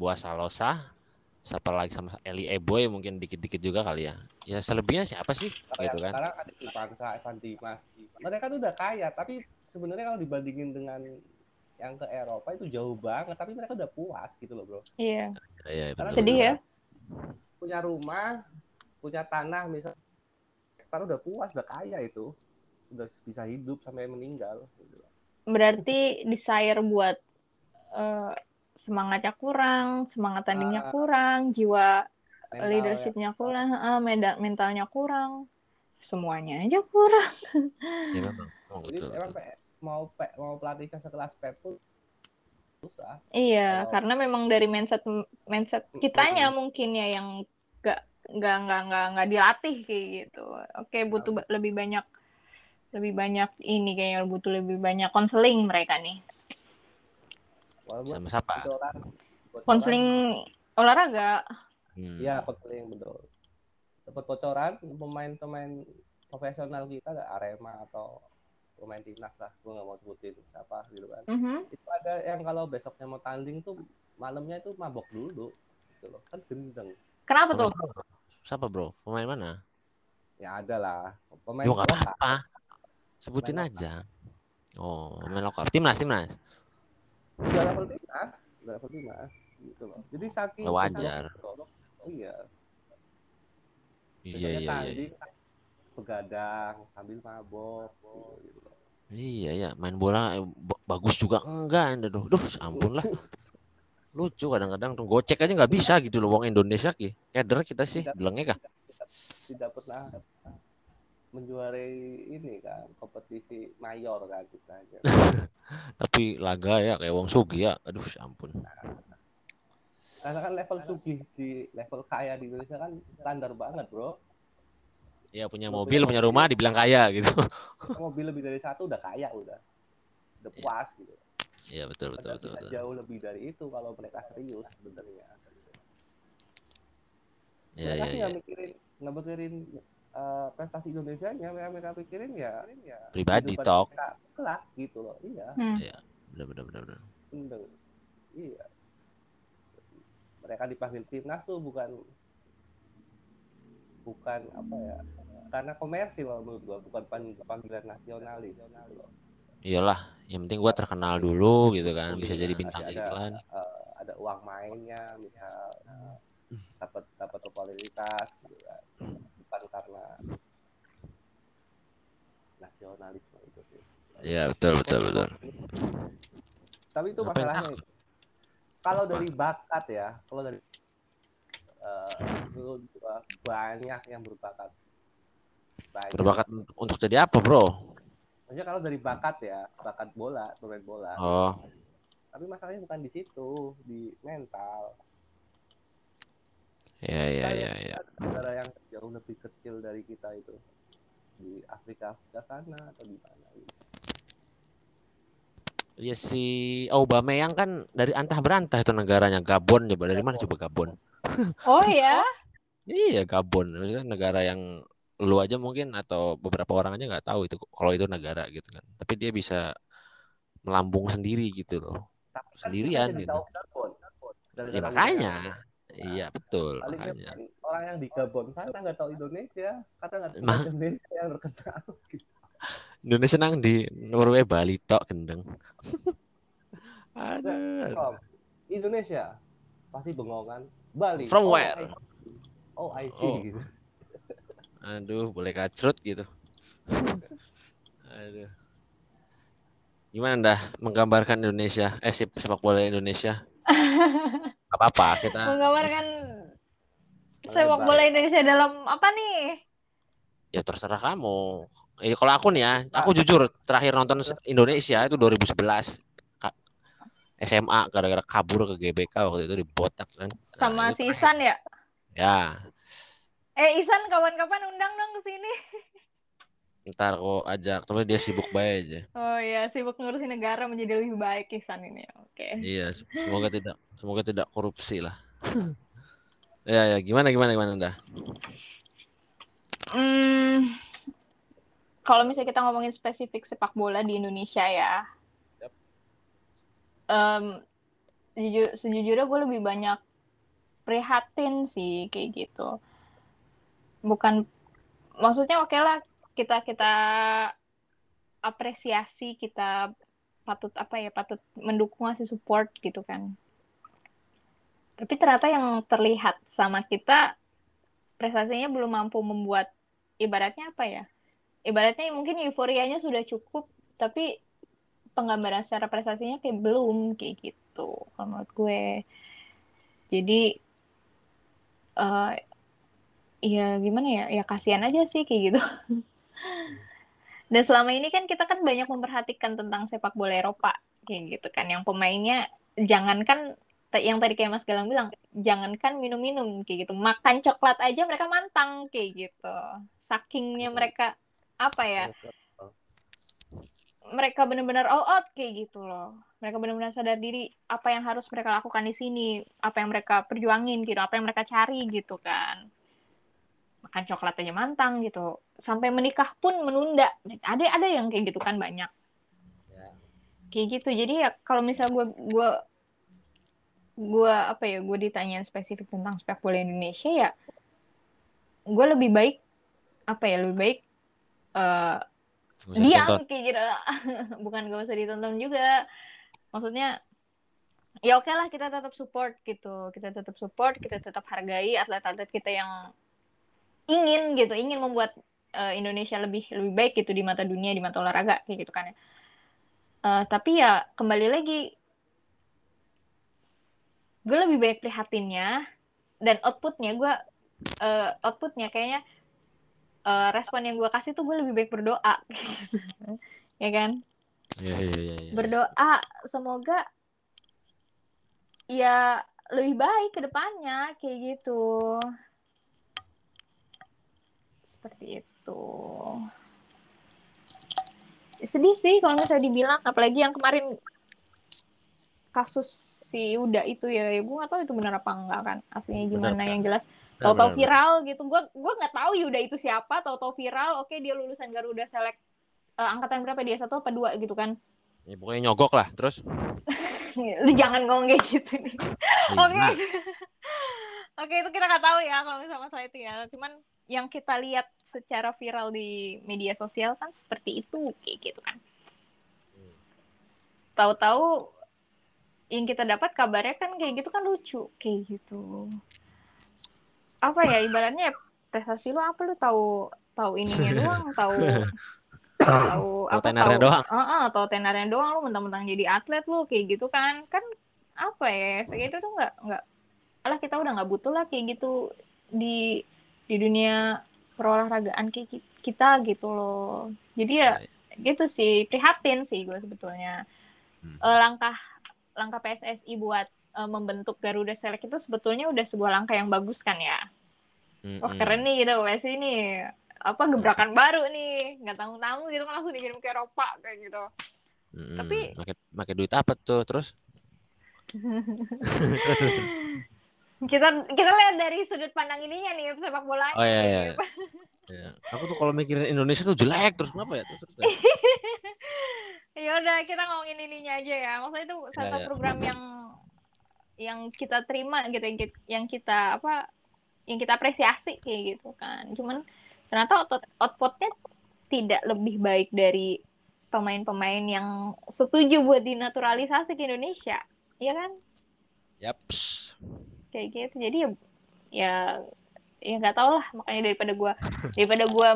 Buah Salosa siapa lagi sama Eli Eboy mungkin dikit-dikit juga kali ya. Ya selebihnya siapa sih Kayak gitu kan? sekarang ada Ivansa Evan Dimas mereka tuh udah kaya tapi sebenarnya kalau dibandingin dengan yang ke Eropa itu jauh banget tapi mereka udah puas gitu loh bro Iya. Iya, benar, Sedih ya. punya rumah punya tanah misal hektar udah puas udah kaya itu udah bisa hidup sampai meninggal gitu. Berarti desire buat eh, semangatnya kurang, semangat tandingnya Ah. kurang, jiwa Mental leadershipnya kurang, eh, meda- mentalnya kurang, semuanya aja kurang. (laughs) Ya memang. memang Jadi betul, emang mau pe, mau pelatihnya sekelas Pep pun susah. Iya, Kalau- karena memang dari mindset mindset kitanya mungkin ya yang nggak nggak nggak nggak nggak dilatih kayak gitu. Oke, butuh ba- lebih banyak lebih banyak ini kayaknya butuh lebih banyak konseling mereka nih. Walaupun Sama siapa? Konseling olahraga. Hmm. Iya, konseling betul. Dapat bocoran pemain-pemain profesional kita ada Arema atau pemain timnas lah, gue nggak mau sebutin siapa gitu kan. Mhm. Itu ada yang kalau besoknya mau tanding tuh malamnya itu mabok dulu, gitu loh. Kan gendeng. Kenapa tuh? Siapa, siapa bro? Pemain mana? Ya ada lah. Pemain Yo lokal. apa-apa. Sebutin Pemain aja. Oh, pemain lokal. Timnas, timnas. Udah level timnas, udah level timnas, gitu loh. Jadi saking Ya, wajar. Oh iya. Iya, iya, iya. tanding, begadang sambil mabok gitu loh. Iya, iya. Main bola eh, ba- bagus juga enggak Anda duh. Duh, ampun lah. Lucu kadang-kadang tuh gocek aja nggak bisa gitu loh wong Indonesia ki. Keder kita sih, Tidak. bilangnya kah? tidak pernah menjuarai ini kan kompetisi mayor kan istilahnya. (laughs) Tapi laga ya kayak wong Sugi ya. Aduh, ampun. Karena kan level sugih di level kaya di Indonesia kan standar banget bro. Ya punya Lu mobil, punya mobil. rumah dibilang kaya gitu. Mobil lebih dari satu udah kaya udah, udah Iya. puas gitu. Iya, betul, betul, Padahal betul, betul. jauh lebih dari itu kalau mereka serius sebenarnya. Iya, mereka iya, iya. nggak mikirin nggak mikirin eh, prestasi Indonesia nya mereka mereka pikirin ya, ya Pribadi tok. kelak gitu loh iya Hmm. Benar, benar, benar, benar. bener iya mereka dipanggil timnas tuh bukan bukan apa ya karena komersil loh menurut gua bukan pang- panggilan nasionalis gitu loh. Iyalah, yang penting gua terkenal dulu gitu kan, bisa Iya, jadi bintang ada- iklan. eh, ada uang mainnya misal eh, dapat dapat popularitas gitu kan bukan karena nasionalisme itu sih Iya, betul, betul, betul. tapi itu masalahnya itu. kalau dari bakat ya kalau dari gua banyak yang berbakat banyak. Berbakat untuk jadi apa, Bro? maksudnya kalau dari bakat ya bakat bola pemain bola Oh, tapi masalahnya bukan di situ di mental iya, iya, Kita iya, lihat iya. negara yang jauh lebih kecil dari kita itu di Afrika Afrika sana atau di mana gitu. Iya si Aubameyang kan dari antah berantah itu negaranya Gabon coba dari mana coba Gabon? (laughs) Oh ya, Iya Gabon, maksudnya negara yang lu aja mungkin atau beberapa orang aja nggak tahu itu kalau itu negara gitu kan. Tapi dia bisa melambung sendiri gitu loh. Tapi kan Sendirian gitu. Gabon. Ya makanya. Iya betul Paling makanya. kan orang yang di Gabon sana nggak tahu Indonesia, kata nggak tahu Mah- Indonesia yang terkenal. gitu. Indonesia nang di Norway Bali tok gendeng. (laughs) Aduh. Kom, Indonesia pasti bengongan. Bali. From oh, where? I- Oh, I see Oh. gitu. Aduh, boleh kacrut gitu. (laughs) Aduh. Gimana dah menggambarkan Indonesia, eh sepak bola Indonesia? (laughs) Gak apa-apa, kita menggambarkan sepak bola Indonesia dalam apa nih? ya terserah kamu. Eh, kalau aku nih ya, aku jujur terakhir nonton Indonesia itu 2011 Ka- SMA gara-gara kabur ke GBK waktu itu dibotak kan. Nah, Sama itu si terakhir. Isan ya. Ya, Eh Isan kawan-kawan undang dong ke sini. Ntar aku ajak, tapi dia sibuk baik aja. Oh iya, sibuk ngurusin negara menjadi lebih baik Isan ini. Oke. Iya, (laughs) semoga tidak semoga tidak korupsi lah. (laughs) ya, ya, gimana gimana gimana dah? Hmm, kalau misalnya kita ngomongin spesifik sepak bola di Indonesia ya, Yap. em, jujur, sejujurnya gue lebih banyak prihatin sih kayak gitu. Bukan, maksudnya oke lah kita kita apresiasi kita patut apa ya patut mendukung ngasih support gitu kan. Tapi ternyata yang terlihat sama kita prestasinya belum mampu membuat ibaratnya apa ya? Ibaratnya mungkin euforianya sudah cukup, tapi penggambaran secara prestasinya kayak belum kayak gitu menurut gue. Jadi eh ya gimana ya? Ya kasihan aja sih kayak gitu. (laughs) Dan selama ini kan kita kan banyak memperhatikan tentang sepak bola Eropa kayak gitu kan. Yang pemainnya jangankan yang tadi kayak Mas Galang bilang jangankan minum-minum kayak gitu. Makan coklat aja mereka mantang kayak gitu. Sakingnya mereka apa ya? Mereka benar-benar all out kayak gitu loh. Mereka benar-benar sadar diri apa yang harus mereka lakukan di sini apa yang mereka perjuangin gitu. Apa yang mereka cari gitu kan makan coklat aja mantang gitu. Sampai menikah pun menunda. Ada ada yang kayak gitu kan banyak. Ya. kayak gitu. Jadi ya kalau misal gue gue gue apa ya gue ditanyain spesifik tentang sepak bola Indonesia ya gue lebih baik apa ya lebih baik eh usah diam ditonton. kayak gitu. (laughs) Bukan gak usah ditonton juga. Maksudnya ya oke lah kita tetap support gitu. Kita tetap support kita tetap hargai atlet-atlet kita yang ingin gitu ingin membuat eh, Indonesia lebih lebih baik gitu di mata dunia di mata olahraga kayak gitu kan ya. Eh, tapi ya kembali lagi gue lebih banyak prihatinnya dan outputnya gue eh, outputnya kayaknya eh, respon yang gue kasih tuh gue lebih baik berdoa. (laughs) Ya kan? Iya, iya, iya. berdoa semoga ya lebih baik ke depannya kayak gitu seperti itu sedih sih kalau misalnya dibilang apalagi yang kemarin kasus si Uda itu ya, ya gue nggak tahu itu benar apa enggak kan aslinya gimana benar. yang jelas Benar, tahu-tahu viral gitu gue gue nggak tahu Yuda itu siapa tahu-tahu viral oke dia lulusan Garuda Select eh, angkatan berapa dia satu apa dua gitu kan Ya, pokoknya nyogok lah. Terus (laughs) lu jangan ngomong kayak gitu nih Oke. Iya. (laughs) Oke, itu kita nggak tahu ya kalau misalnya masalah itu ya. Cuman yang kita lihat secara viral di media sosial kan seperti itu kayak gitu kan. Tahu-tahu yang kita dapat kabarnya kan kayak gitu kan lucu kayak gitu. Apa ya ibaratnya prestasi lu apa lu tahu tahu ininya doang, (laughs) tahu tahu apa tenarnya tahu doang. Heeh, tahu tenarnya doang lu mentang-mentang jadi atlet lu kayak gitu kan. Kan apa ya? Kayak itu tuh nggak nggak alah kita udah nggak butuh lah kayak gitu di di dunia perolahragaan kita gitu loh. Jadi ya gitu sih prihatin sih gue sebetulnya Hmm. Eh, langkah langkah PSSI buat eh, membentuk Garuda Select itu sebetulnya udah sebuah langkah yang bagus kan ya. Wah Mm-mm. keren nih gitu PSSI nih apa gebrakan baru nih nggak tanggung tanggung gitu kan langsung dikirim ke Eropa kayak gitu. Mm-mm. Tapi- pakai duit apa tuh terus? (laughs) (laughs) kita kita lihat dari sudut pandang ininya nih sepak bolanya. Oh, iya, iya, gitu. Ya. (laughs) Aku tuh kalau mikirin Indonesia tuh jelek terus kenapa ya? Terus, terus, (laughs) ya udah kita ngomongin ininya aja ya maksudnya itu satu ya. program yang yang kita terima gitu yang kita, yang kita apa yang kita apresiasi kayak gitu kan cuman ternyata out outputnya tidak lebih baik dari pemain-pemain yang setuju buat dinaturalisasi ke Indonesia ya kan Yaps. Kayak gitu jadi ya ya ya nggak tahu lah makanya daripada gua (laughs) daripada gua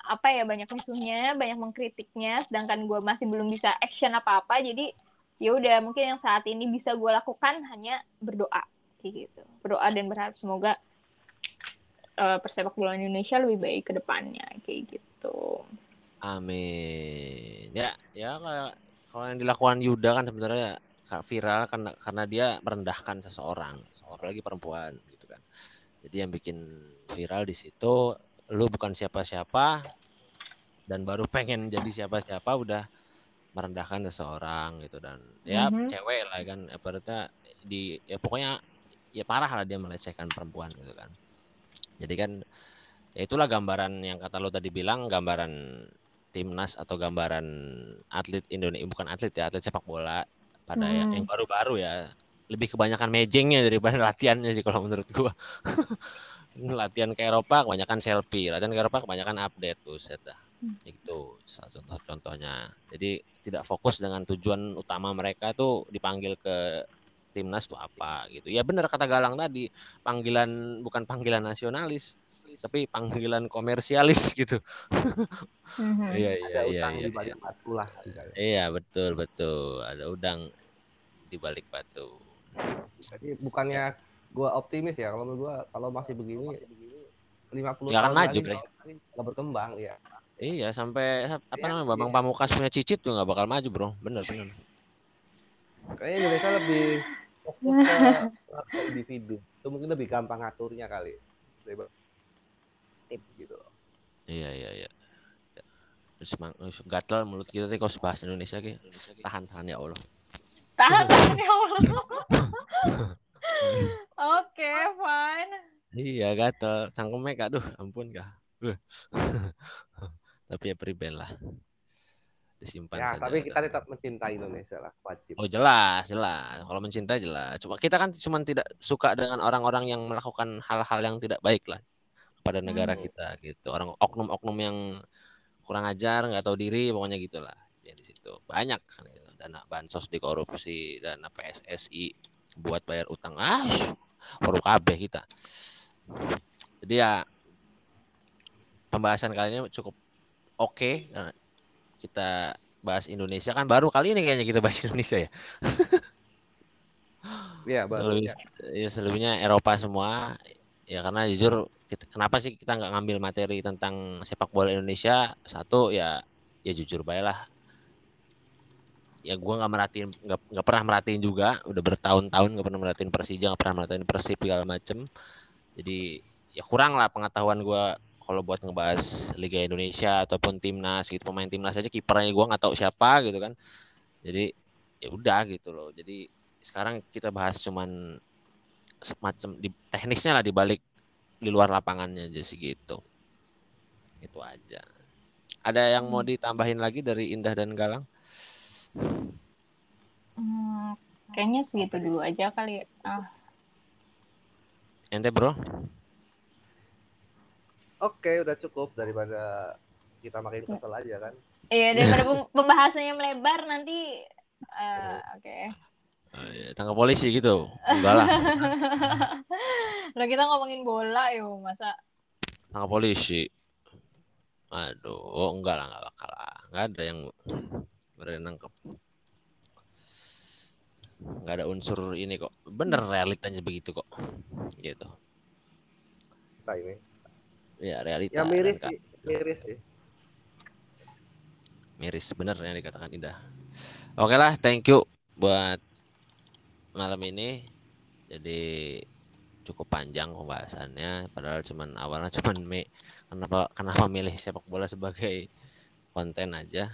apa ya banyak musuhnya banyak mengkritiknya sedangkan gua masih belum bisa action apa apa jadi ya udah mungkin yang saat ini bisa gua lakukan hanya berdoa kayak gitu berdoa dan berharap semoga uh, persepak bola Indonesia lebih baik ke depannya kayak gitu. Amin. Ya, ya kalau yang dilakukan Yuda kan sebenarnya viral karena karena dia merendahkan seseorang, seorang lagi perempuan gitu kan. Jadi yang bikin viral di situ lu bukan siapa-siapa dan baru pengen jadi siapa-siapa udah merendahkan seseorang gitu dan ya mm-hmm. cewek lah kan ibaratnya di ya pokoknya ya parah lah dia melecehkan perempuan gitu kan. Jadi kan ya itulah gambaran yang kata lo tadi bilang gambaran timnas atau gambaran atlet Indonesia bukan atlet ya atlet sepak bola pada hmm. yang baru-baru ya lebih kebanyakan mejengnya daripada (laughs) latihannya sih kalau menurut gua (laughs) latihan ke Eropa kebanyakan selfie latihan ke Eropa kebanyakan update tuh set dah hmm. itu salah contoh contohnya jadi tidak fokus dengan tujuan utama mereka tuh dipanggil ke timnas tuh apa gitu ya benar kata Galang tadi panggilan bukan panggilan nasionalis tapi panggilan komersialis (laughs) gitu. Mm-hmm. Iya iya iya iya. Di balik batu lah. Iya betul betul. Ada udang di balik batu. Jadi bukannya gua optimis ya kalau gua kalau masih begini 50 Gak akan maju, Bre. Gak berkembang ya. Iya, sampai apa ya, namanya Bambang iya. Pamukas punya cicit tuh nggak bakal maju, Bro. Bener, bener. Kayaknya Indonesia lebih fokus ke (laughs) individu. Itu mungkin lebih gampang ngaturnya kali tip gitu loh. Iya iya iya. Semang, gatel mulut kita tadi kau bahas Indonesia ki. Tahan tahan ya Allah. Tahan (laughs) tahan ya Allah. (laughs) Oke, okay, fine. Iya gatel, cangkemnya kak, duh ampun kak. (laughs) Tapi ya pribadi lah. Disimpan ya, saja. tapi kita tetap mencintai Indonesia lah, wajib. Oh jelas, jelas. Kalau mencintai jelas. Cuma kita kan cuma tidak suka dengan orang-orang yang melakukan hal-hal yang tidak baik lah pada negara hmm. kita gitu orang oknum-oknum yang kurang ajar nggak tahu diri pokoknya gitulah ya di situ banyak kan gitu. Dana bansos dikorupsi dana PSSI buat bayar utang ah korup kabeh kita jadi ya pembahasan kali ini cukup oke okay. kita bahas Indonesia kan baru kali ini kayaknya kita bahas (laughs) Indonesia ya Iya, baru. Selebihnya, ya. ya selebihnya Eropa semua. Ya karena jujur kita, kenapa sih kita nggak ngambil materi tentang sepak bola Indonesia satu ya ya jujur baiklah ya gue nggak merhatiin nggak pernah merhatiin juga udah bertahun-tahun nggak pernah merhatiin Persija nggak pernah merhatiin Persib segala macem jadi ya kurang lah pengetahuan gue kalau buat ngebahas Liga Indonesia ataupun timnas gitu pemain timnas aja kipernya gue nggak tahu siapa gitu kan jadi ya udah gitu loh jadi sekarang kita bahas cuman semacam di teknisnya lah dibalik di luar lapangannya aja sih gitu. Itu aja. Ada yang mau hmm. ditambahin lagi dari Indah dan Galang? Hmm, kayaknya segitu dulu aja kali. Ya. Ah. Ente bro? Oke, udah cukup daripada kita makin kesel aja kan. Iya, (laughs) daripada pembahasannya melebar nanti. Uh, Oke. Okay. Uh, ya, tangkap polisi gitu. Enggak lah. (laughs) Lah kita ngomongin bola yo, masa tangkap polisi. Aduh, oh, enggak lah, enggak bakal lah. Enggak ada yang berani nangkep. Enggak ada unsur ini kok. Bener realitanya begitu kok. Gitu. Nah, ini. Ya, realita. Ya miris sih, miris sih. Miris bener yang dikatakan Indah. Oke lah, thank you buat malam ini jadi cukup panjang pembahasannya padahal cuman awalnya (laughs) cuman me kenapa kenapa milih sepak bola sebagai konten aja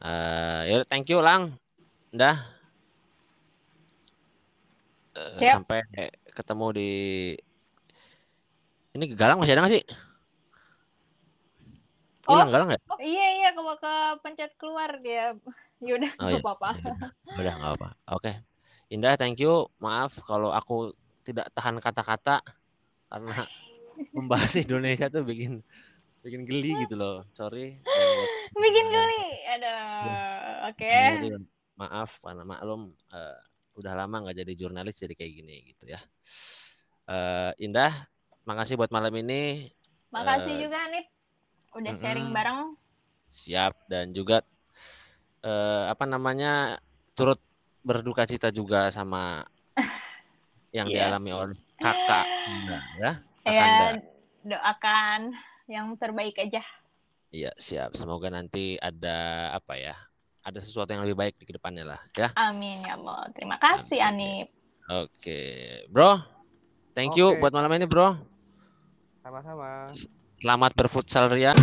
uh, ya thank you lang. Dah. Uh, sampai ketemu di ini galang masih ada nggak sih? Hilang oh, galang ya oh, iya iya kalau ke pencet keluar dia. (laughs) Yaudah oh, iya. apa-apa. Udah nggak apa oke. Okay. Indah, thank you. Maaf kalau aku tidak tahan kata-kata karena (laughs) membahas Indonesia tuh bikin bikin geli gitu loh. Sorry. bikin geli. Ada. Oke. Okay. Maaf karena maklum uh, udah lama nggak jadi jurnalis jadi kayak gini gitu ya. Uh, Indah, makasih buat malam ini. Makasih uh, juga Nip udah sharing bareng. Siap dan juga uh, apa namanya turut berduka cita juga sama (laughs) yang yeah. dialami oleh kakak Anda ya. Kakanda. doakan yang terbaik aja. Iya, siap. Semoga nanti ada apa ya? Ada sesuatu yang lebih baik di ke depannya lah, ya. Amin ya Allah. Terima kasih Amin. Anip. Oke, Bro. Thank you Oke. buat malam ini, Bro. Sama-sama. Selamat berfutsal Rian.